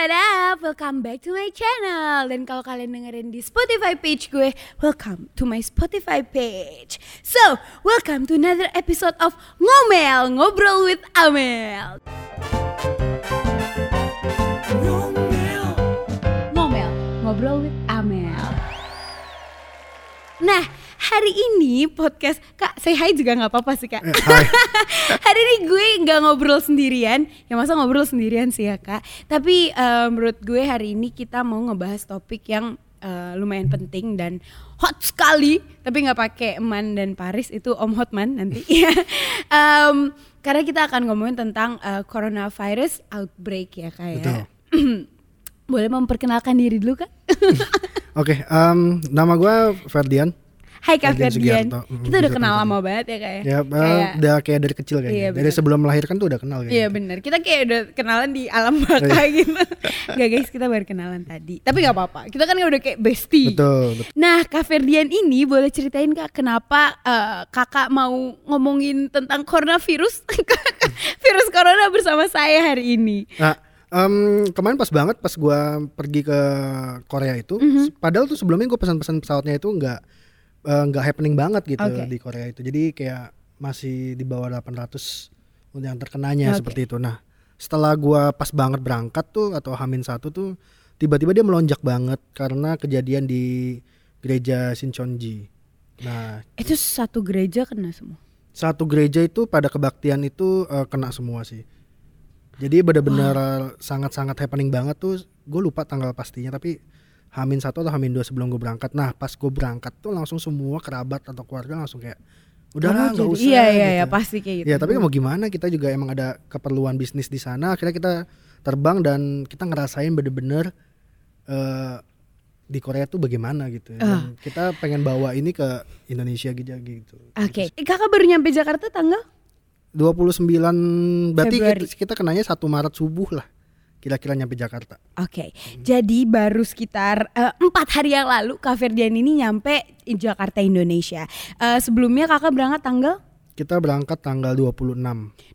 what up? Welcome back to my channel. Dan kalau kalian dengerin di Spotify page gue Welcome to my Spotify page. So, welcome to another episode of Ngomel Ngobrol with Amel. Ngomel. Ngobrol with Amel. Nah, hari ini podcast Kak, say hi juga nggak apa-apa sih Kak Eh, hai. Hari ini gue nggak ngobrol sendirian Ya masa ngobrol sendirian sih ya Kak Tapi eh, menurut gue hari ini kita mau ngebahas topik yang eh, lumayan penting dan hot sekali Tapi nggak pakai Eman dan Paris itu Om Hotman nanti Em, Karena kita akan ngomongin tentang eh, coronavirus outbreak ya Kak ya. Boleh memperkenalkan diri dulu Kak? Oke, em, nama gue Ferdian. Hai Kak Ferdian. Mm, Kita udah kenal lama banget ya ya? Ya, eh, Kayak- udah kayak dari kecil kayaknya. Iya, dari sebelum melahirkan tuh udah kenal kayaknya. Iya bener, kita kayak udah kenalan di alam baka gitu. Gak guys, kita baru kenalan tadi. Tapi gak apa-apa, kita kan udah kayak bestie. Betul, betul. Nah Kak Ferdian ini boleh ceritain Kak Kenapa eh, kakak mau ngomongin tentang coronavirus? Virus corona bersama saya hari ini. Nah, em, kemarin pas banget pas gua pergi ke Korea itu, Mhm. padahal tuh sebelumnya gue pesan-pesan pesawatnya itu nggak eh, nggak happening banget gitu Oke. di Korea itu. Jadi kayak masih di bawah 800 yang terkenanya Oke. seperti itu. Nah, setelah gua pas banget berangkat tuh atau Hamin satu tuh tiba-tiba dia melonjak banget karena kejadian di gereja Sincheonji. Nah, Itu satu gereja kena semua satu gereja itu pada kebaktian itu eh, kena semua sih. Jadi benar-benar sangat-sangat happening banget tuh. Gue lupa tanggal pastinya tapi Hamin satu atau Hamin dua sebelum gue berangkat. Nah pas gue berangkat tuh langsung semua kerabat atau keluarga langsung kayak udah lah Oh, nggak usah. Iya iya gitu. iya pasti kayak gitu Ya tapi mau gimana kita juga emang ada keperluan bisnis di sana. Akhirnya kita terbang dan kita ngerasain bener-bener eh, di Korea tuh bagaimana gitu. Ah. Dan kita pengen bawa ini ke Indonesia gitu gitu. Oke, Eh, kakak baru nyampe Jakarta tanggal? 29 berarti Februari. kita, kita kenanya 1 Maret subuh lah kira-kira nyampe Jakarta. Oke, jadi baru sekitar eh, empat hari yang lalu Kak Ferdian ini nyampe di Jakarta Indonesia. Eh, sebelumnya kakak berangkat tanggal Kita berangkat tanggal 26.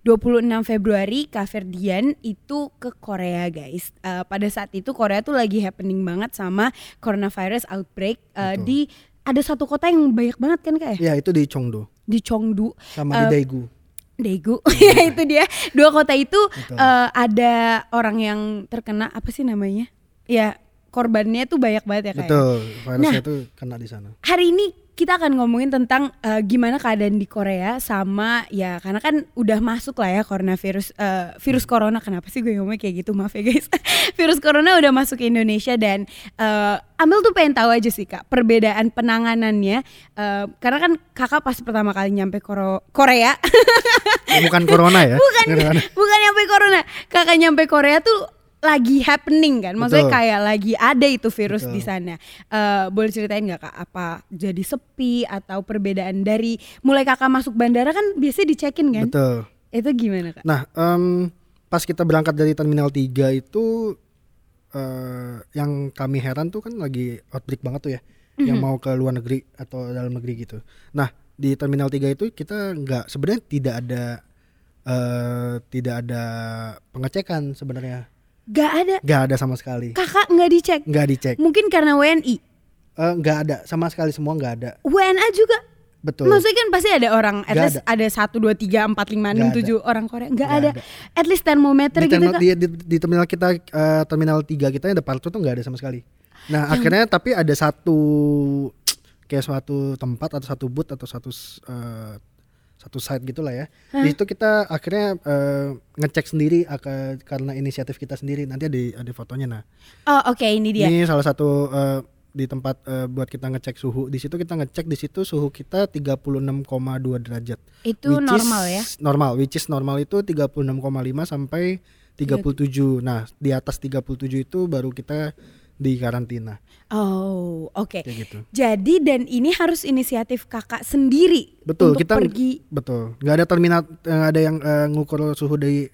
26 Februari Kak Ferdian itu ke Korea guys. Eh, pada saat itu Korea tuh lagi happening banget sama coronavirus outbreak Betul. di ada satu kota yang banyak banget kan kak ya? Ya itu di Chongdo Di Chongdu, sama di Eh, Daegu. Daegu. ya itu dia. Dua kota itu Betul. eh, ada orang yang terkena apa sih namanya? Ya korbannya tuh banyak banget ya kak. ya? Betul, virusnya Nah. itu kena di sana. Hari ini kita akan ngomongin tentang eh, gimana keadaan di Korea sama ya karena kan udah masuk lah ya coronavirus eh, virus corona. Kenapa sih gue ngomong kayak gitu? Maaf ya guys. Virus corona udah masuk ke Indonesia dan eh, Amel tuh pengen tahu aja sih kak perbedaan penanganannya. Eh, karena kan kakak pas pertama kali nyampe Koro- Korea. Bukan corona ya? bukan Corona. bukan nyampe corona. Kakak nyampe Korea tuh lagi happening kan maksudnya Betul. kayak lagi ada itu virus Betul. di sana Eh, boleh ceritain nggak kak apa jadi sepi atau perbedaan dari mulai kakak masuk bandara kan biasanya dicekin kan Betul. itu gimana kak Nah, em, pas kita berangkat dari Terminal 3 itu eh, yang kami heran tuh kan lagi outbreak banget tuh ya. Yang Mhm. mau ke luar negeri atau dalam negeri gitu. Nah, di Terminal 3 itu kita nggak sebenarnya tidak ada eh, tidak ada pengecekan sebenarnya. Gak ada Nggak ada sama sekali. kakak nggak dicek Nggak dicek. mungkin karena WNI Eh, nggak ada sama sekali semua nggak ada. WNA juga Betul. maksudnya kan pasti ada orang at Nggak least ada satu dua tiga empat lima enam tujuh orang Korea nggak Nggak ada. ada. at least termometer di, gitu terminal, kak di, di, di terminal kita eh, terminal 3 kita yang depan itu tuh nggak ada sama sekali. Nah, akhirnya tapi ada satu kayak suatu tempat atau satu booth atau satu eh, satu site gitulah ya. Di situ kita akhirnya eh, ngecek sendiri aka- karena inisiatif kita sendiri. Nanti ada ada fotonya nah. oh oke ini dia Ini salah satu eh, di tempat eh, buat kita ngecek suhu. Di situ kita ngecek di situ suhu kita 36,2 derajat. itu Which is normal ya Normal, which is normal itu 36,5 sampai 37. Nah, di atas 37 itu baru kita di karantina Oh, oke. kayak gitu. Jadi dan ini harus inisiatif kakak sendiri Betul, untuk kita pergi. betul. nggak ada terminal nggak ada yang eh, ngukur suhu dari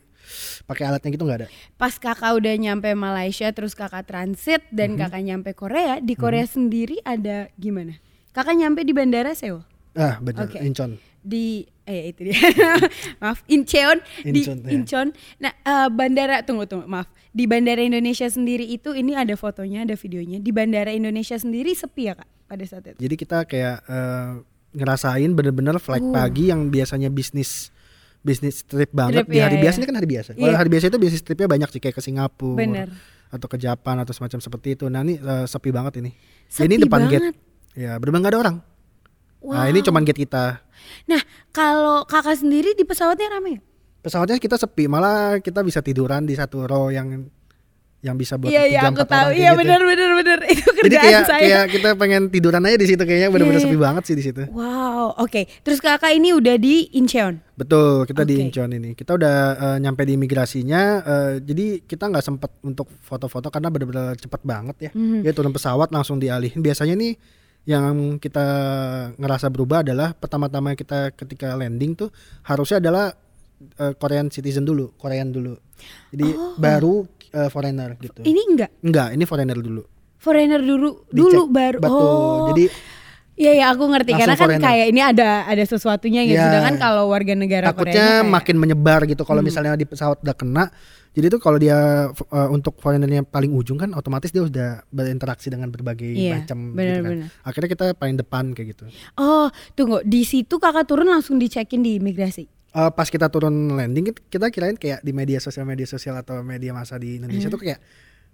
pakai alatnya gitu nggak ada. Pas kakak udah nyampe Malaysia, terus kakak transit dan Mhm. kakak nyampe Korea, di Korea sendiri ada gimana? Kakak nyampe di bandara Seoul. Ah, benar. Oke. Incheon. Di eh itu dia maaf Incheon di Incheon, ya. Incheon nah eh, bandara tunggu tunggu maaf di bandara Indonesia sendiri itu ini ada fotonya ada videonya di bandara Indonesia sendiri sepi ya kak pada saat itu Jadi kita kayak eh, ngerasain bener-bener flight Uh. pagi yang biasanya bisnis bisnis trip banget Trip, di iya, hari iya. biasa ini kan hari biasa. Kalau Iya. hari biasa itu bisnis tripnya banyak sih kayak ke Singapura Bener. atau ke Jepang atau semacam seperti itu. Nah ini eh, sepi banget ini. Sepi ini depan banget. gate. Ya bener nggak ada orang. Nah ini Wow. cuman gate kita. nah kalau kakak sendiri di pesawatnya ramai ya? Pesawatnya kita sepi, malah kita bisa tiduran di satu row yang yang bisa buat Iya iya tiga, aku empat tahu iya gitu. benar benar benar itu Jadi kerjaan kayak saya kayak kita pengen tiduran aja di situ kayaknya Iya, sepi iya. banget sih di situ. wow oke terus kakak ini udah di Incheon Betul, kita di Oke. Incheon ini. Kita udah eh, nyampe di imigrasinya, eh, jadi kita nggak sempet untuk foto-foto karena benar-benar cepet banget ya. Mhm. Dia turun pesawat langsung dialihin. Biasanya nih yang kita ngerasa berubah adalah pertama-tama kita ketika landing tuh harusnya adalah eh, Korean citizen dulu, Korean dulu. Jadi Oh. baru eh, foreigner gitu. ini enggak Enggak, ini foreigner dulu. foreigner dulu Dicek. dulu baru Betul. oh Jadi Iya ya aku ngerti Langsung karena kan foreigner. kayak ini ada ada sesuatunya gitu. Iya. Sedangkan kalau warga negara takutnya kayak- makin menyebar gitu kalau Hmm. misalnya di pesawat udah kena jadi tuh kalau dia uh, untuk foreignernya paling ujung kan otomatis dia udah berinteraksi dengan berbagai Iya, macam gitu benar, kan akhirnya kita paling depan kayak gitu Oh, tunggu. Di situ kakak turun langsung dicekin di imigrasi. Uh, pas kita turun landing kita kirain kayak di media sosial media sosial atau media massa di Indonesia Hmm. tuh kayak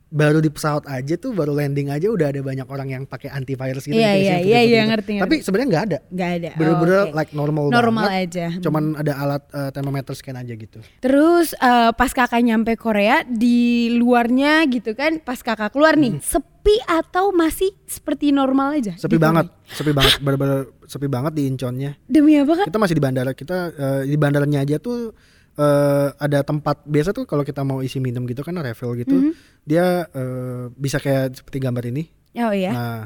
baru di pesawat aja tuh baru landing aja udah ada banyak orang yang pakai antivirus gitu Iya, di iya, sini, iya, foto-foto iya, gitu. ngerti, tapi ngerti. sebenarnya nggak ada Nggak ada. Oh, bener-bener oke. like normal normal banget aja. cuman ada alat uh, thermometer scan aja gitu Terus eh, pas kakak nyampe Korea di luarnya gitu kan, pas kakak keluar nih, sepi atau masih seperti normal aja? Hmm. sepi Korea? banget sepi banget bener-bener sepi banget di Incheonnya Demi apa kan? kita masih di bandara kita eh, di bandaranya aja tuh eh, ada tempat biasa tuh kalau kita mau isi minum gitu kan refill gitu Mhm. dia eh, bisa kayak seperti gambar ini Oh iya. nah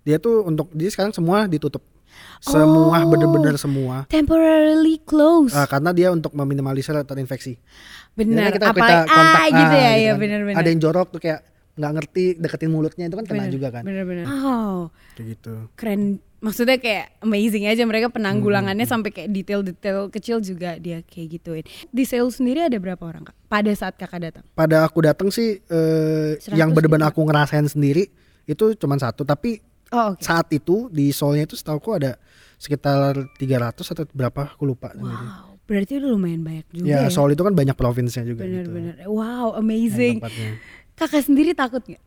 dia tuh untuk dia sekarang semua ditutup semua Oh. bener-bener semua Temporarily close. Ah, karena dia untuk meminimalisir terinfeksi benar. Jadi kita, Apa kita kontak ah, gitu ah, ya, gitu ya kan. benar-benar. ada yang jorok tuh kayak nggak ngerti deketin mulutnya itu kan kena juga kan Bener-bener. Oh, kayak gitu keren. Maksudnya kayak amazing aja mereka Hmm, penanggulangannya sampai kayak detail-detail kecil juga dia kayak gituin. Di Seoul sendiri ada berapa orang kak? Pada saat kakak datang? pada aku datang sih eh, 100 yang bener-bener gitu. aku ngerasain sendiri itu cuman satu tapi Oh oke. saat itu di Seoulnya itu setahu ada sekitar 300 atau berapa aku lupa sendiri. Wow, berarti udah lumayan banyak juga Ya, ya. Seoul itu kan banyak provinsnya juga Bener-bener. gitu. Wow, amazing. tempatnya. Kakak sendiri takut nggak?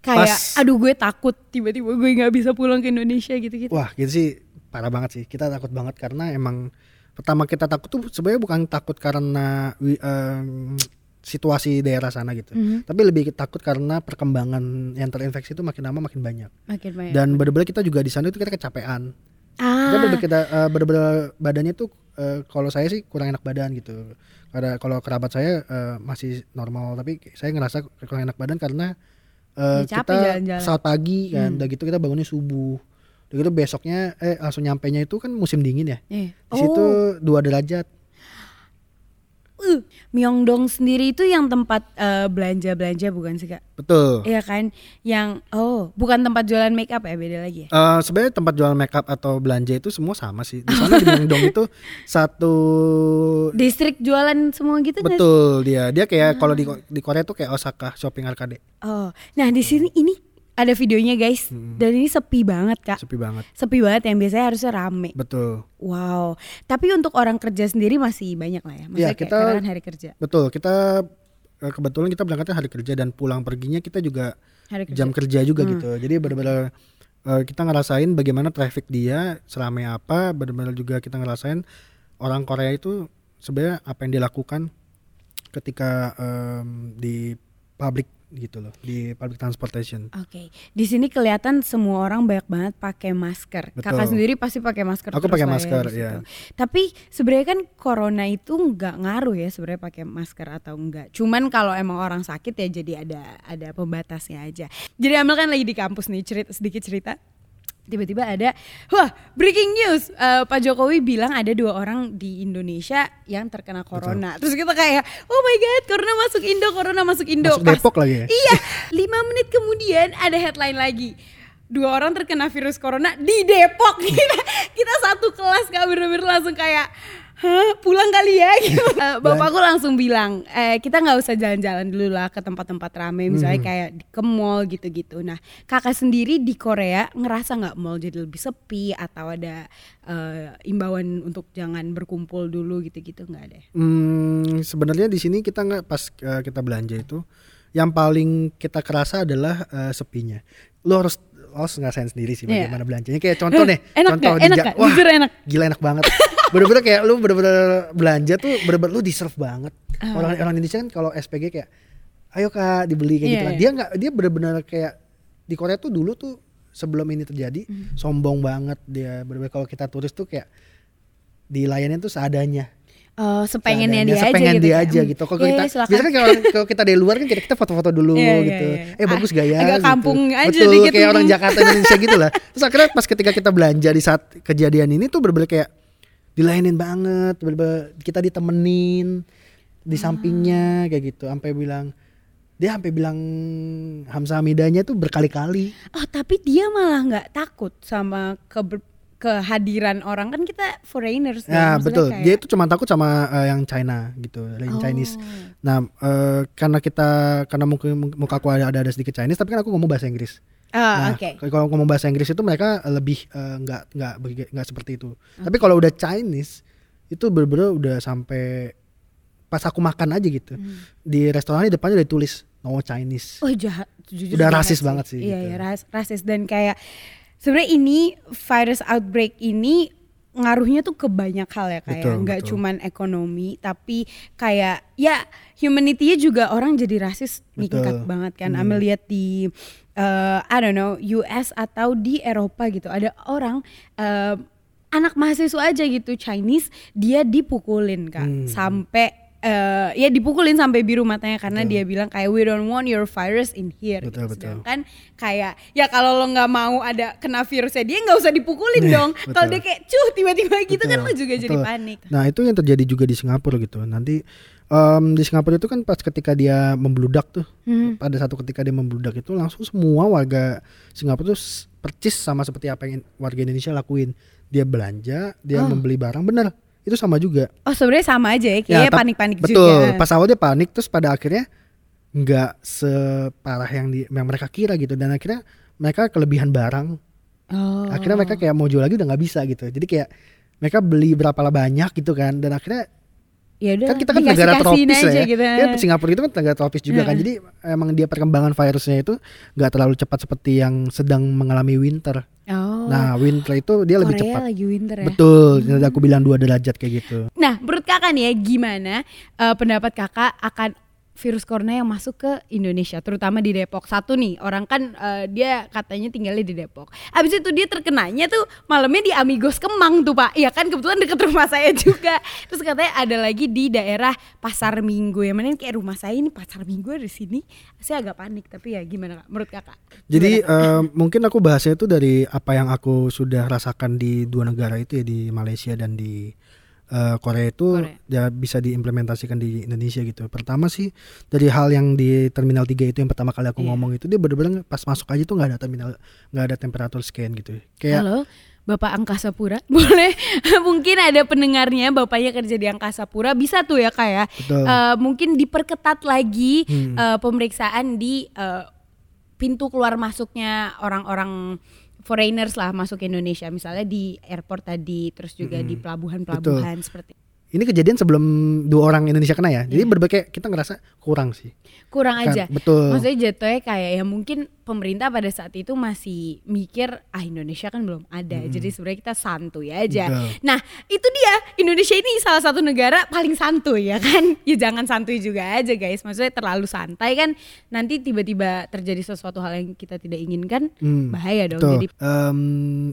Kayak, Pas- aduh gue takut tiba-tiba gue nggak bisa pulang ke Indonesia gitu-gitu. Wah, gitu sih parah banget sih. Kita takut banget karena emang pertama kita takut tuh sebenarnya bukan takut karena em, situasi daerah sana gitu. Mhm. Tapi lebih takut karena perkembangan yang terinfeksi itu makin lama makin banyak. Makin banyak. Dan bener-bener kita juga di sana itu kita kecapean. Kita ah, bener-bener kita eh, bener-bener badannya tuh eh, kalau saya sih kurang enak badan gitu. Karena kalau kerabat saya eh, masih normal tapi saya ngerasa kurang enak badan karena Ya, capek kita pesawat pagi kan, Hmm. udah gitu kita bangunnya subuh. Udah gitu besoknya eh langsung nyampe nya itu kan musim dingin ya. iya. Di situ dua derajat. Uh, Myeongdong sendiri itu yang tempat eh, belanja-belanja bukan sih kak? Betul. Iya kan? Yang oh bukan tempat jualan make up ya beda lagi ya? Eh, sebenarnya tempat jual makeup atau belanja itu semua sama sih. Di sana di Myeongdong itu satu Distrik jualan semua gitu betul dia. Dia kayak kalau di di Korea tuh kayak Osaka shopping arcade. Oh, nah di sini ini ada videonya guys Hmm. dan ini sepi banget kak. Sepi banget. Sepi banget yang biasanya harusnya rame. Betul. Wow. Tapi untuk orang kerja sendiri masih banyak lah ya. Maksudnya Iya, kayak kita- karena kan hari kerja. Betul, kita eh, kebetulan kita berangkatnya hari kerja dan pulang perginya kita juga Hari kerja. jam kerja juga Hmm. gitu. Jadi benar-benar eh, kita ngerasain bagaimana traffic dia seramai apa, benar-benar juga kita ngerasain orang Korea itu sebenarnya apa yang dilakukan ketika em, di public gitu loh, di public transportation. Oke, di sini kelihatan semua orang banyak banget pakai masker. Betul. Kakak sendiri pasti pakai masker. Aku pakai ya masker, ya. Tapi sebenarnya kan corona itu nggak ngaruh ya sebenarnya pakai masker atau enggak. Cuman kalau emang orang sakit ya jadi ada ada pembatasnya aja. Jadi Amel kan lagi di kampus nih cerita sedikit cerita. Tiba-tiba ada, wah breaking news, Eh, Pak Jokowi bilang ada dua orang di Indonesia yang terkena corona. Terus kita kayak, oh my god, corona masuk Indo, corona masuk Indo. Masuk Pas- Depok lagi ya. Iya, lima menit kemudian ada headline lagi. dua orang terkena virus corona di Depok kita kita satu kelas kak bener-bener langsung kayak Hah, pulang kali ya gitu. Eh, bapakku langsung bilang eh kita nggak usah jalan-jalan dulu lah ke tempat-tempat rame misalnya kayak di ke mall gitu-gitu nah kakak sendiri di Korea ngerasa nggak mall jadi lebih sepi atau ada eh, imbauan untuk jangan berkumpul dulu gitu-gitu nggak ada Hmm, sebenarnya di sini kita nggak pas eh, kita belanja itu yang paling kita kerasa adalah eh, sepinya. Lo harus lo harus ngerasain sendiri sih Iya. bagaimana belanjanya. Kayak contoh nih, enak contoh nggak? Enak? Jujur enak. Gila enak banget. bener-bener kayak lu bener-bener belanja tuh bener-bener lu deserve banget. Ah. Orang orang Indonesia kan kalau SPG kayak ayo kak dibeli kayak Iya, gitu kan. iya. Dia nggak dia bener-bener kayak di Korea tuh dulu tuh sebelum ini terjadi Hmm. sombong banget dia bener-bener kalau kita turis tuh kayak dilayani tuh seadanya Oh, sepengennya dia Seadanya, aja sepengen gitu. dia kayak, aja "Hmm, gitu. Kalau iya, kita iya, silakan." biasanya kan kalau orang- kalau kita dari luar kan kita kita foto-foto dulu iya, gitu. iya. Eh bagus gak ya? agak gitu. kampung aja Betul, dikit. kayak orang Jakarta Indonesia gitu lah. Terus akhirnya pas ketika kita belanja di saat kejadian ini tuh bener-bener kayak dilayanin banget, kita ditemenin di sampingnya kayak gitu. Sampai bilang dia sampai bilang Hamzah Hamidanya tuh berkali-kali. Oh, tapi dia malah nggak takut sama ke kehadiran orang kan kita foreigners Ya maksudnya betul. kayak- Dia itu cuma takut sama eh, yang China gitu, yang Oh. Chinese. Nah, eh, karena kita karena mungkin muka aku ada ada sedikit Chinese, tapi kan aku ngomong bahasa Inggris. Ah, Nah, oke. kalau ngomong bahasa Inggris itu mereka lebih eh, nggak nggak begi- nggak seperti itu. Tapi kalau udah Chinese itu bener-bener udah sampai pas aku makan aja gitu Hmm. di restoran di depannya udah ditulis no Chinese. Oh jahat, jujur Udah jahat rasis banget sih, Iya, gitu. iya ras- rasis dan kayak sebenarnya ini virus outbreak ini ngaruhnya tuh ke banyak hal ya kayak Betul, nggak betul. cuman ekonomi tapi kayak ya humanity-nya juga orang jadi rasis meningkat banget kan. Hmm. Amel lihat di eh, I don't know US atau di Eropa gitu ada orang eh, anak mahasiswa aja gitu Chinese dia dipukulin kak Hmm. sampai eh, ya dipukulin sampai biru matanya karena dia bilang kayak we don't want your virus in here Betul, gitu. betul. Sedangkan kayak ya kalau lo nggak mau ada kena virusnya dia nggak usah dipukulin Iya, dong. Kalau betul. dia kayak cuh tiba-tiba gitu kan Betul, lo juga jadi betul. panik. Nah itu yang terjadi juga di Singapura gitu. Nanti em, di Singapura itu kan pas ketika dia membludak tuh, Hmm. pada satu ketika dia membludak itu langsung semua warga Singapura tuh percis sama seperti apa yang warga Indonesia lakuin. Dia belanja, dia Oh. membeli barang, bener itu sama juga. Oh sebenarnya sama aja ya Ya, kayaknya tap- panik-panik betul. juga. Pas awal dia panik, terus pada akhirnya nggak separah yang di yang mereka kira gitu. Dan akhirnya mereka kelebihan barang. Oh. Akhirnya mereka kayak mau jual lagi udah nggak bisa gitu. Jadi kayak mereka beli berapa lah banyak gitu kan. Dan akhirnya ya udah kan kita kan negara tropis ya. gitu. Ya, Singapura itu kan negara tropis juga kan. Heeh. Jadi emang dia perkembangan virusnya itu nggak terlalu cepat seperti yang sedang mengalami winter. Oh. Nah, winter itu dia lebih Korea cepat. lagi winter ya. Betul, jadi aku bilang dua derajat kayak gitu. Nah, menurut kakak nih ya gimana eh, pendapat kakak akan virus corona yang masuk ke Indonesia, terutama di Depok. Satu nih, orang kan eh, dia katanya tinggalnya di Depok. Abis itu dia terkenanya tuh malamnya di Amigos Kemang tuh pak. Iya kan kebetulan deket rumah saya juga. Terus katanya ada lagi di daerah Pasar Minggu. Yang mana kayak rumah saya ini Pasar Minggu di sini. Saya agak panik tapi ya gimana kak? Menurut kakak? Jadi eh, mungkin aku bahasnya itu dari apa yang aku sudah rasakan di dua negara itu ya di Malaysia dan di eh, Korea itu Korea. ya bisa diimplementasikan di Indonesia gitu. Pertama sih dari hal yang di Terminal 3 itu yang pertama kali aku Iya. ngomong itu dia bener-bener pas masuk aja tuh nggak ada terminal nggak ada temperatur scan gitu. Kayak Halo, Bapak Angkasa Pura, boleh mungkin ada pendengarnya bapaknya kerja di Angkasa Pura bisa tuh ya kak ya. Betul. Eh, mungkin diperketat lagi Hmm. eh, pemeriksaan di eh, pintu keluar masuknya orang-orang foreigners lah masuk ke Indonesia. Misalnya di airport tadi terus juga di pelabuhan-pelabuhan seperti ini kejadian sebelum dua orang Indonesia kena ya. Iya. Jadi berbagai kita ngerasa kurang sih. kurang Kan, aja. betul. Maksudnya jatuhnya kayak ya mungkin pemerintah pada saat itu masih mikir ah Indonesia kan belum ada. Jadi sebenarnya kita santuy aja. Betul. Nah, itu dia. Indonesia ini salah satu negara paling santuy ya kan. Ya jangan santuy juga aja guys. Maksudnya terlalu santai kan nanti tiba-tiba terjadi sesuatu hal yang kita tidak inginkan Hmm, bahaya dong. Betul. Jadi Em,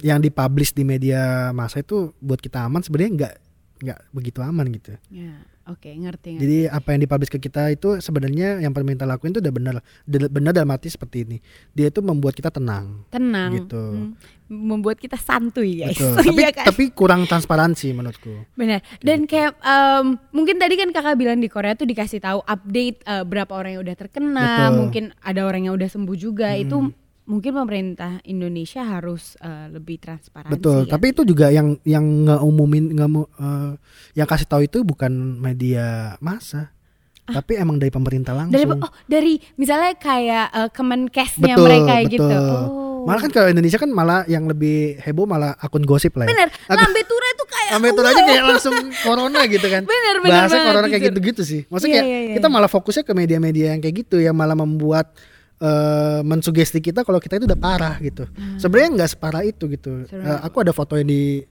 yang dipublish di media massa itu buat kita aman sebenarnya nggak nggak begitu aman gitu. ya oke ngerti ngerti. Jadi apa yang dipublish ke kita itu sebenarnya yang pemerintah lakuin itu udah benar benar dalam arti seperti ini. Dia itu membuat kita tenang. Tenang. gitu. Hmm. Membuat kita santuy guys. Betul. tapi Iya kan? tapi kurang transparansi menurutku. Benar. Dan kayak em, mungkin tadi kan kakak bilang di Korea tuh dikasih tahu update eh, berapa orang yang udah terkena, Betul. mungkin ada orang yang udah sembuh juga. Itu mungkin pemerintah Indonesia harus eh, lebih transparan. Betul, tapi itu juga yang yang nggak umumin nggak mau eh, yang kasih tahu itu bukan media massa, tapi emang dari pemerintah langsung. Ah. dari oh dari misalnya kayak eh, Kemenkesnya betul, mereka betul. gitu. Oh. Malah kan kalau Indonesia kan malah yang lebih heboh malah akun gosip lah ya. Bener, lambe tura itu kayak Sampai itu aja kayak langsung corona gitu kan. Bener, bener Bahasa corona kayak gitu-gitu sih. Maksudnya Iya, kayak iya, iya. kita malah fokusnya ke media-media yang kayak gitu yang malah membuat eh mensugesti kita kalau kita itu udah parah gitu. Sebenarnya nggak separah itu gitu. Hmm. Eh, aku ada foto yang di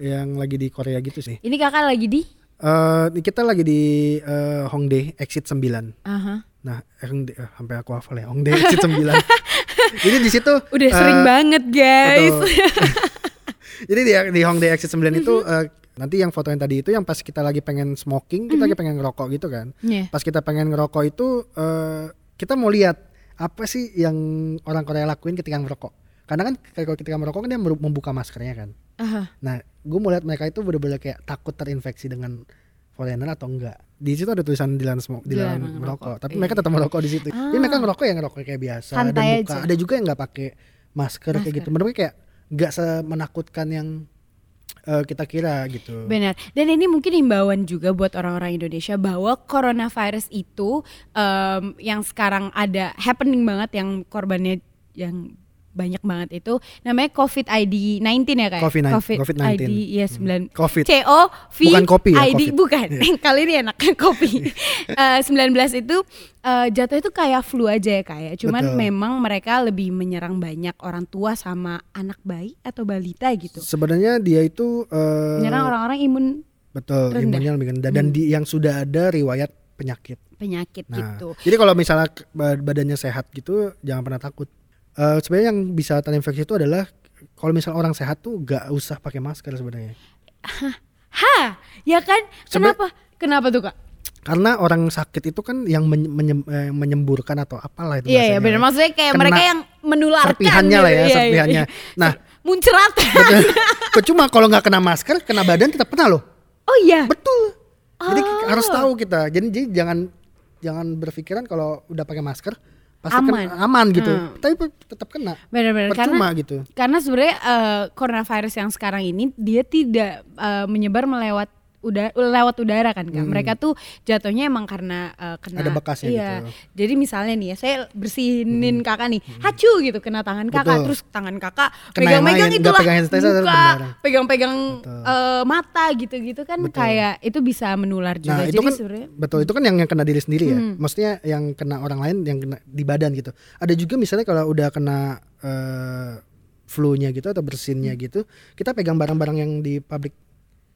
yang lagi di Korea gitu sih. Ini kakak lagi di? Eh kita lagi di eh, Hongdae exit 9. Aha. Nah, Hongdae eh, sampai aku hafal ya. Hongdae exit 9. Jadi di situ Udah eh, sering banget guys. Jadi di di Hongdae Exit 9 itu eh, nanti yang foto yang tadi itu yang pas kita lagi pengen smoking, kita lagi pengen ngerokok gitu kan. Iya. Pas kita pengen ngerokok itu eh, kita mau lihat apa sih yang orang Korea lakuin ketika ngerokok. Karena kan kayak kalau ketika merokok kan dia membuka maskernya kan. Aha. Nah, gue mau lihat mereka itu bener-bener kayak takut terinfeksi dengan foreigner atau enggak. Di situ ada tulisan dilarang smoke, dilarang Dilarang merokok. merokok, Tapi iya. mereka tetap merokok di situ. Jadi Ah. mereka ngerokok yang ngerokok kayak biasa dan Santai buka. aja. Ada juga yang nggak pakai masker, kayak Masker. gitu. Menurut gue kayak nggak semenakutkan yang eh, kita kira gitu. Benar. Dan ini mungkin himbauan juga buat orang-orang Indonesia bahwa coronavirus itu em, yang sekarang ada happening banget yang korbannya yang banyak banget itu namanya COVID ID 19 ya kayak COVID-19, COVID, COVID-19. ID ya 9 Covid. C O V Bukan kopi ya, ID Covid. bukan. Kali ini enak kopi. Eh, 19 itu eh, jatuh itu kayak flu aja ya kayak. Cuman Betul. memang mereka lebih menyerang banyak orang tua sama anak bayi atau balita gitu. Sebenarnya dia itu eh, Menyerang orang-orang imun betul rendah. Hmm. imunnya lebih rendah dan di, yang sudah ada riwayat penyakit. penyakit Nah, gitu. jadi kalau misalnya badannya sehat gitu, jangan pernah takut. Eh, sebenarnya yang bisa terinfeksi itu adalah kalau misalnya orang sehat tuh gak usah pakai masker sebenarnya. Ha, ya kan? Seben- Kenapa? Kenapa tuh kak? Karena orang sakit itu kan yang men- menyem- eh, menyemburkan atau apalah itu Iya iya benar. Maksudnya kayak Kena mereka yang menularkan. serpihannya lah ya, gitu. Iya, iya, serpihannya. iya. Nah. muncrat. Betul. Cuma kalau nggak kena masker, kena badan tetap kena loh. oh iya. Betul. Jadi Oh. harus tahu kita. Jadi, jadi jangan jangan berpikiran kalau udah pakai masker pasti Aman. kena, aman gitu. Hmm. Tapi tetap kena. Benar-benar karena gitu. karena sebenarnya eh, coronavirus yang sekarang ini dia tidak eh, menyebar melewat udara lewat udara kan kak. Mereka tuh jatuhnya emang karena eh, kena Hmm. Ada bekasnya iya. gitu. Jadi misalnya nih ya saya bersihinin kakak nih, hacu gitu kena tangan kakak, Betul. terus tangan kakak pegang-pegang itulah muka, benar. pegang-pegang eh, mata gitu-gitu kan Betul. kayak itu bisa menular juga. Nah, itu Jadi kan sebenarnya betul itu kan yang yang kena diri sendiri ya. Hmm. Maksudnya yang kena orang lain yang kena di badan gitu. Ada juga misalnya kalau udah kena eh, flu-nya gitu atau bersinnya Hmm. gitu, kita pegang barang-barang yang di public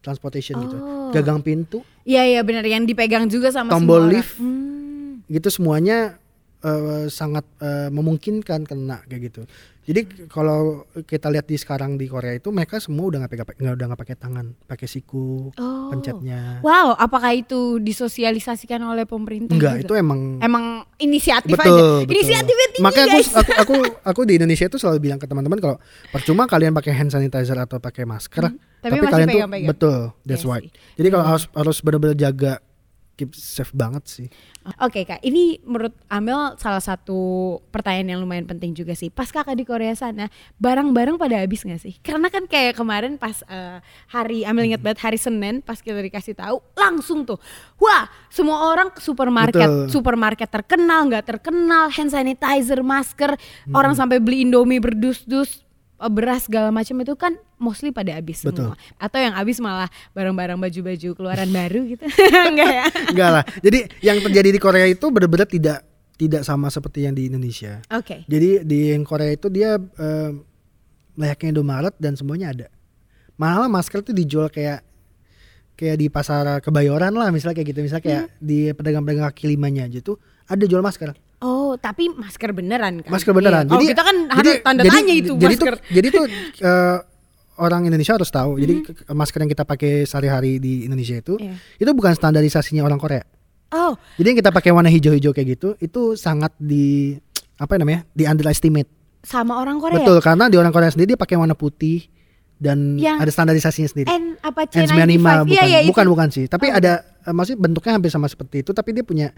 transportation gitu. Oh. Gagang pintu Iya iya benar yang dipegang juga sama Tombol semua lift. Hmm. gitu semuanya eh, sangat eh, memungkinkan kena kayak gitu. Jadi kalau kita lihat di sekarang di Korea itu mereka semua udah nggak pegang nggak udah nggak pakai tangan, pakai siku Oh. pencetnya. Wow, apakah itu disosialisasikan oleh pemerintah? Enggak, juga? itu emang emang inisiatif betul, aja. betul. Inisiatifnya tinggi Makanya aku, guys. aku aku aku di Indonesia itu selalu bilang ke teman-teman kalau percuma kalian pakai hand sanitizer atau pakai masker, Hmm, tapi tapi, masih kalian tuh pegang-pegang. betul, that's Iya right. sih. Jadi kalau harus harus benar-benar jaga keep safe banget sih. Oke kak, ini menurut Amel salah satu pertanyaan yang lumayan penting juga sih. Pas kakak di Korea sana, barang-barang pada habis nggak sih? Karena kan kayak kemarin pas eh, hari Amel ingat banget hari Senin pas kita dikasih tahu langsung tuh, wah semua orang ke supermarket, Betul. supermarket terkenal nggak terkenal, hand sanitizer, masker, orang sampai beli Indomie berdus-dus beras segala macam itu kan mostly pada habis Betul. semua atau yang habis malah barang-barang baju-baju keluaran baru gitu enggak ya Enggak lah. Jadi yang terjadi di Korea itu benar-benar tidak tidak sama seperti yang di Indonesia. oke Jadi di Korea itu dia eh, layaknya Indomaret dan semuanya ada. Malah masker tuh dijual kayak kayak di pasar kebayoran lah misalnya kayak gitu. Misalnya kayak Hmm. di pedagang-pedagang kaki limanya aja tuh ada jual masker. Oh, tapi masker beneran kan? Masker beneran. Iya. Oh, kita kan harus tanda jadi- tanya itu jadi masker. Tuh, jadi tuh eh, orang Indonesia harus tahu. Jadi Hmm. ke- masker yang kita pakai sehari-hari di Indonesia itu Iya. itu bukan standarisasinya orang Korea. Oh, Jadi yang kita pakai warna hijau-hijau kayak gitu itu sangat di apa namanya? di underestimate. sama orang Korea. Betul, karena di orang Korea sendiri dia pakai warna putih dan Yang ada standarisasinya sendiri. N apa N95 C95? bukan, Iya, iya, bukan bukan sih. Tapi Oh. ada eh, maksudnya bentuknya hampir sama seperti itu tapi dia punya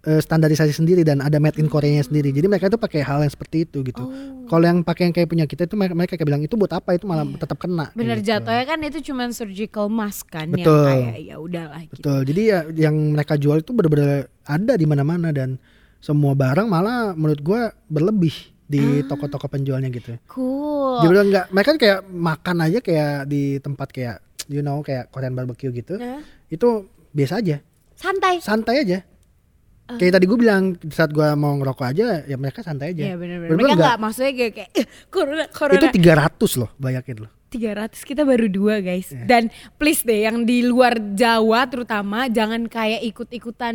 eh, standarisasi sendiri dan ada made in Korea sendiri. Jadi mereka itu pakai hal yang seperti itu gitu. Oh. Kalau yang pakai yang kayak punya kita itu mereka, mereka kayak bilang itu buat apa? Itu malah tetap kena. Bener gitu. jatuhnya kan itu cuman surgical mask kan yang Betul. kayak ya udahlah gitu. Betul. Jadi ya yang mereka jual itu benar-benar ada di mana-mana dan semua barang malah menurut gua berlebih Ah. di toko-toko penjualnya gitu. Cool. Jadi bilang nggak, mereka kan kayak makan aja kayak di tempat kayak you know kayak Korean barbecue gitu. Nah, Itu biasa aja, santai. santai aja. Kayak tadi gue bilang saat gua mau ngerokok aja ya mereka santai aja. Iya benar-benar. Mereka nggak- maksudnya kayak, kayak "Eh, corona corona. Itu 300 loh, bayangin loh. 300 kita baru dua guys. Iya. Dan please deh yang di luar Jawa terutama jangan kayak ikut-ikutan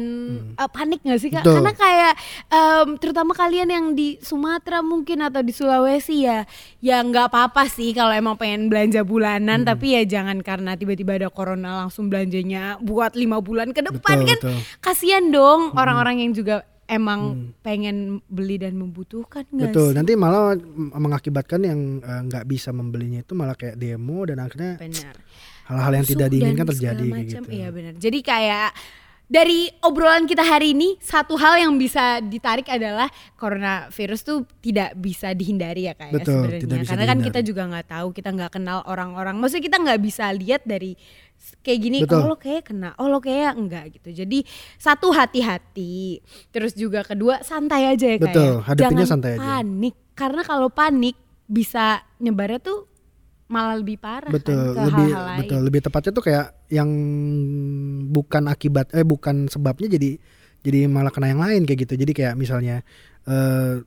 eh, panik gak sih kak? Hmm. Betul. Karena kayak em, terutama kalian yang di Sumatera mungkin atau di Sulawesi ya, ya nggak apa-apa sih kalau emang pengen belanja bulanan. Hmm. Tapi ya jangan karena tiba-tiba ada corona langsung belanjanya buat lima bulan ke depan Betul, kan. betul. Kasian dong orang-orang yang juga emang pengen beli dan membutuhkan nggak Betul. sih? Nanti malah mengakibatkan yang eh, nggak bisa membelinya itu malah kayak demo dan akhirnya hal-hal yang tidak diinginkan terjadi macam. gitu. Iya benar. Jadi kayak dari obrolan kita hari ini satu hal yang bisa ditarik adalah coronavirus tuh tidak bisa dihindari ya kayak Betul, sebenarnya. Karena kan dihindari. kita juga nggak tahu, kita nggak kenal orang-orang. Maksudnya kita nggak bisa lihat dari kayak gini, Betul. oh lo kayak kena, oh lo kayak enggak gitu. Jadi satu hati-hati, terus juga kedua santai aja ya kayak. Betul, hadapinnya Jangan santai aja. panik karena kalau panik bisa nyebarnya tuh malah lebih parah betul kan ke lebih hal-hal lain. betul lebih tepatnya tuh kayak yang bukan akibat eh bukan sebabnya jadi jadi malah kena yang lain kayak gitu jadi kayak misalnya eh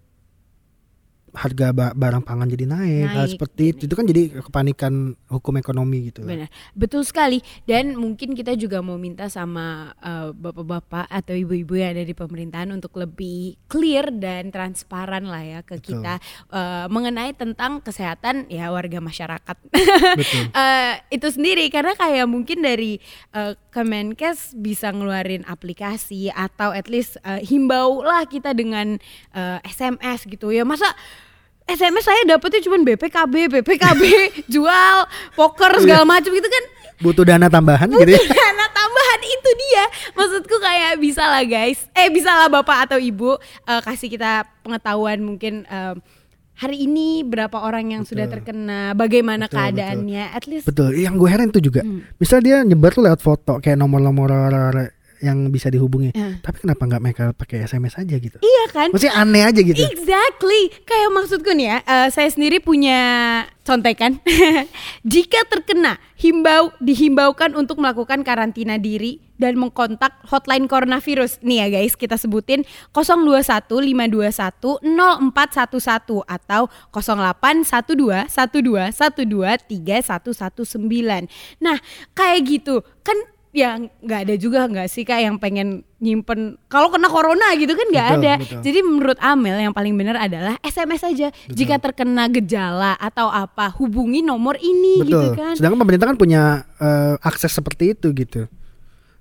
harga ba- barang pangan jadi naik, hal Naik, seperti itu itu kan jadi kepanikan hukum ekonomi gitu. Benar, betul sekali. Dan mungkin kita juga mau minta sama eh, bapak-bapak atau ibu-ibu yang ada di pemerintahan untuk lebih clear dan transparan lah ya ke Betul. kita eh, mengenai tentang kesehatan ya warga masyarakat. Betul. Eh, itu sendiri karena kayak mungkin dari eh, Kemenkes bisa ngeluarin aplikasi atau at least eh, himbau lah kita dengan eh, SMS gitu ya masa SMS saya dapetnya cuma BPKB, BPKB jual poker segala macam gitu kan Butuh dana tambahan gitu ya. dana tambahan itu dia maksudku kayak bisa lah guys eh bisa lah bapak atau ibu eh, kasih kita pengetahuan mungkin eh, hari ini berapa orang yang sudah Betul. terkena bagaimana Betul, keadaannya at least Betul, yang gue heran itu juga. Hmm. Misalnya dia nyebar tuh lewat foto kayak nomor-nomor yang bisa dihubungi. Ya. Tapi kenapa nggak mereka pakai SMS aja gitu? iya kan Maksudnya aneh aja gitu. Exactly, kayak maksudku nih ya, eh, saya sendiri punya contekan. Jika terkena, himbau dihimbaukan untuk melakukan karantina diri dan mengkontak hotline coronavirus. Nih ya guys, kita sebutin 021 521 0411 atau 0812 12 12 3119. Nah, kayak gitu kan ya nggak ada juga nggak sih kak yang pengen nyimpen kalau kena corona gitu kan nggak ada betul. jadi menurut Amel yang paling benar adalah SMS aja jika terkena gejala atau apa hubungi nomor ini gitu Betul. kan Sedangkan pemerintah kan punya eh, akses seperti itu gitu.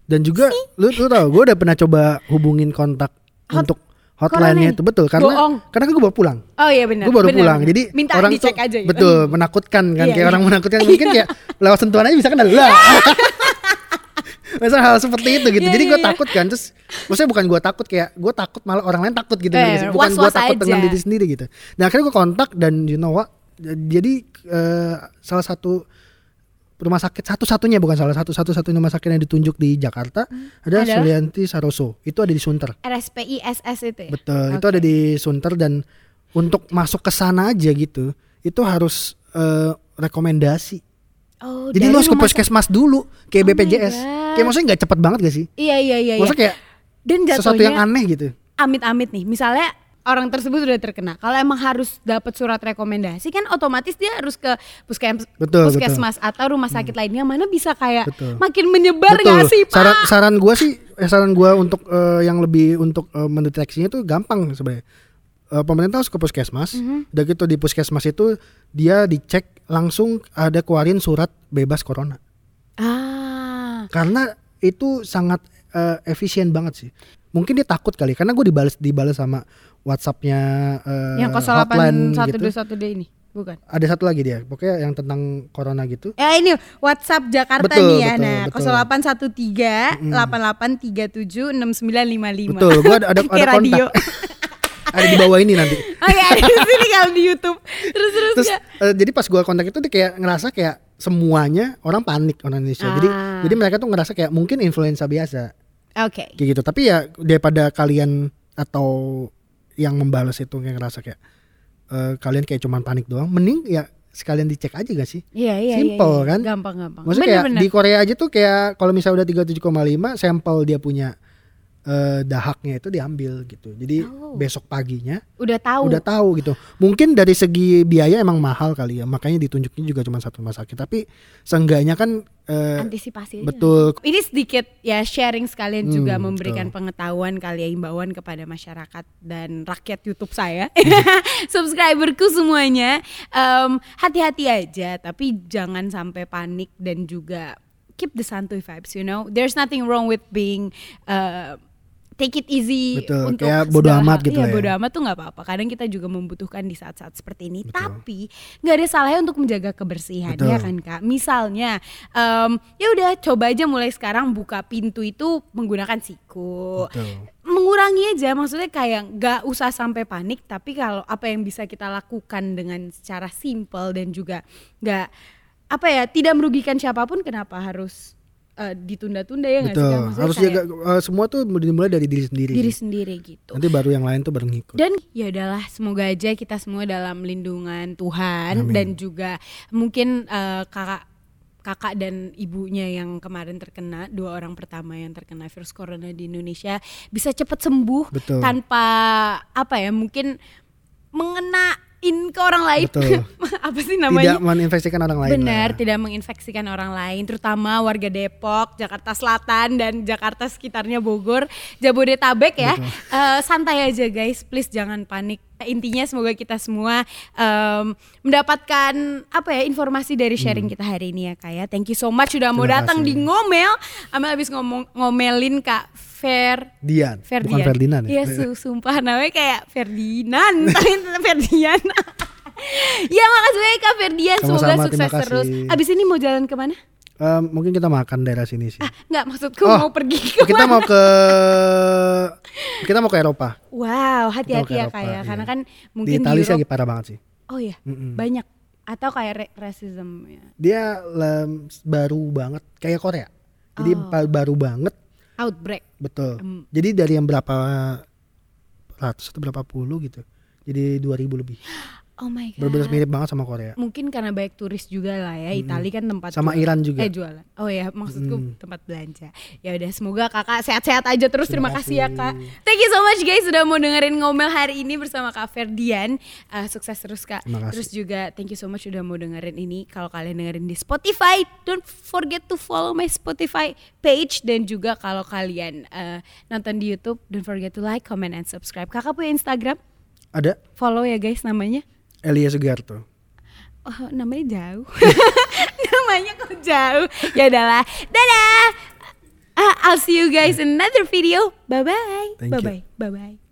Dan juga lu lu tau, gue udah pernah coba hubungin kontak Hot- untuk hotline-nya itu betul karena Bohong. karena gue baru pulang. oh iya benar Gue baru benar, pulang. Jadi minta orang dicek tuh aja gitu. betul menakutkan kan Iya, kayak iya. orang menakutkan mungkin kayak lewat sentuhan aja bisa kenal lah. Masa hal seperti itu gitu. Iya, Jadi iya, gue iya. takut kan terus maksudnya bukan gue takut kayak gue takut malah orang lain takut gitu Eh, bukan gue takut dengan diri sendiri gitu. Dan akhirnya gue kontak dan you know what? Jadi eh, salah satu rumah sakit satu-satunya bukan salah satu satu-satunya rumah sakit yang ditunjuk di Jakarta adalah Adalah? Sulianti Saroso. Itu ada di Sunter. RSPI SS itu ya Betul, itu Oke. ada di Sunter dan untuk masuk ke sana aja gitu, itu harus eh, rekomendasi. Oh, Jadi lo harus ke puskesmas dulu, kayak Oh BPJS. Kayak maksudnya nggak cepet banget gak sih? iya iya iya iya. Maksudnya kayak dan sesuatu yang jatuhnya aneh gitu. amit-amit nih misalnya orang tersebut sudah terkena kalau emang harus dapat surat rekomendasi kan otomatis dia harus ke puskes Betul, puskesmas atau rumah sakit lainnya mana bisa kayak Betul. makin menyebar Betul. nggak sih pak Saran saran gue sih, eh, saran gue untuk eh, yang lebih untuk eh, mendeteksinya itu gampang sebenarnya. Eh, pemerintah harus ke puskesmas. Mhm. Udah gitu di puskesmas itu dia dicek langsung ada keluarin surat bebas corona. ah karena itu sangat eh, efisien banget sih. Mungkin dia takut kali karena gue dibales dibales sama WhatsAppnya eh, yang hotline gitu. 08121D ini Bukan. Ada satu lagi dia, pokoknya yang tentang corona gitu. Ya ini WhatsApp Jakarta Betul, nih ya. betul, nah, betul. 0813 8837 6955. Betul, gua ada ada, ada kontak. ada di bawah ini nanti. Oh ya, ada di sini kalau di YouTube. Terus terus, Terus eh, jadi pas gua kontak itu dia kayak ngerasa kayak semuanya orang panik orang Indonesia. Jadi Ah. jadi mereka tuh ngerasa kayak mungkin influenza biasa Oke. kayak gitu. Tapi ya daripada kalian atau yang membalas itu kayak ngerasa kayak eh, kalian kayak cuman panik doang, mending ya sekalian dicek aja gak sih? Iya iya Simple, iya, iya. kan? Gampang-gampang. Maksudnya kayak di Korea aja tuh kayak kalau misalnya udah 37,5 sampel dia punya eh, dahaknya itu diambil gitu. Jadi Oh. besok paginya udah tahu. udah tahu gitu. Mungkin dari segi biaya emang mahal kali ya, makanya ditunjuknya juga cuma satu rumah sakit. Tapi seenggaknya kan eh, antisipasi betul Ini sedikit ya sharing sekalian Hmm, juga memberikan betul. pengetahuan kali ya imbauan kepada masyarakat dan rakyat YouTube saya, subscriberku semuanya. Em, hati-hati aja, tapi jangan sampai panik dan juga keep the santuy vibes. You know, there's nothing wrong with being uh, take it easy Betul, untuk kayak bodo amat gitu lah ya. bodo amat tuh nggak apa-apa. Kadang kita juga membutuhkan di saat-saat seperti ini. Betul. Tapi nggak ada salahnya untuk menjaga kebersihan Betul. ya kan kak. Misalnya, em, ya udah coba aja mulai sekarang buka pintu itu menggunakan siku. betul. Mengurangi aja, maksudnya kayak nggak usah sampai panik. Tapi kalau apa yang bisa kita lakukan dengan secara simple dan juga nggak apa ya tidak merugikan siapa pun, kenapa harus eh, ditunda-tunda ya nggak sih? Maksudnya Harus kayak jaga eh, semua tuh dimulai dari diri sendiri. diri sendiri gitu. Nanti baru yang lain tuh baru ngikut. Dan ya udahlah, semoga aja kita semua dalam lindungan Tuhan Amin. dan juga mungkin eh, kakak kakak dan ibunya yang kemarin terkena dua orang pertama yang terkena virus corona di Indonesia bisa cepat sembuh Betul. tanpa apa ya mungkin mengenain ke orang lain Betul. apa sih namanya Tidak meninfeksikan orang lain. Benar, lah. tidak menginfeksikan orang lain, terutama warga Depok, Jakarta Selatan dan Jakarta sekitarnya Bogor, Jabodetabek ya. Eh, santai aja guys, please jangan panik. Intinya semoga kita semua em, mendapatkan apa ya informasi dari sharing kita hari ini ya Kak ya. Thank you so much sudah mau Hmm. Datang di ngomel. Amel habis ngomong ngomelin Kak Fer Dian, Ferdian. bukan Ferdinand ya. Iya, su- sumpah namanya kayak Ferdinand, tapi tetap Ferdian. ya makasih banyak Kak Ferdian, semoga Sama-sama, sukses terima kasih. terus. Abis ini mau jalan ke mana? Eh, mungkin kita makan daerah sini sih. Ah, nggak maksudku Oh, mau pergi ke kita mau ke kita mau ke Eropa. Wow, hati-hati ya Kak ya, iya. karena kan Di mungkin Italia sih Europe- lagi parah banget sih. Oh iya, Mm-mm. banyak atau kayak re- racism ya. Dia lem, baru banget kayak Korea. Jadi Oh. ba- baru banget, outbreak. betul. Hmm. Jadi dari yang berapa ratus atau berapa puluh gitu. Jadi 2000 lebih. Oh my god. Benar-benar mirip banget sama Korea. Mungkin karena banyak turis juga lah ya. Itali kan tempat Sama jual- Iran juga. Eh jualan. Oh ya, maksudku Mm. tempat belanja. Ya udah, semoga Kakak sehat-sehat aja terus. Terima, Terima kasih ya. Kak. Thank you so much guys sudah mau dengerin ngomel hari ini bersama Kak Ferdian. Eh, sukses terus Kak. Terima kasih. Terus juga thank you so much sudah mau dengerin ini. Kalau kalian dengerin di Spotify, don't forget to follow my Spotify page dan juga kalau kalian eh, nonton di YouTube, don't forget to like, comment, and subscribe. Kakak punya Instagram? Ada Follow ya guys namanya. Elia Sugarto. Oh, namanya jauh. namanya kok jauh. Ya udahlah. Dadah. Ah, I'll see you guys in another video. Bye bye. Thank Bye you. bye. Bye bye.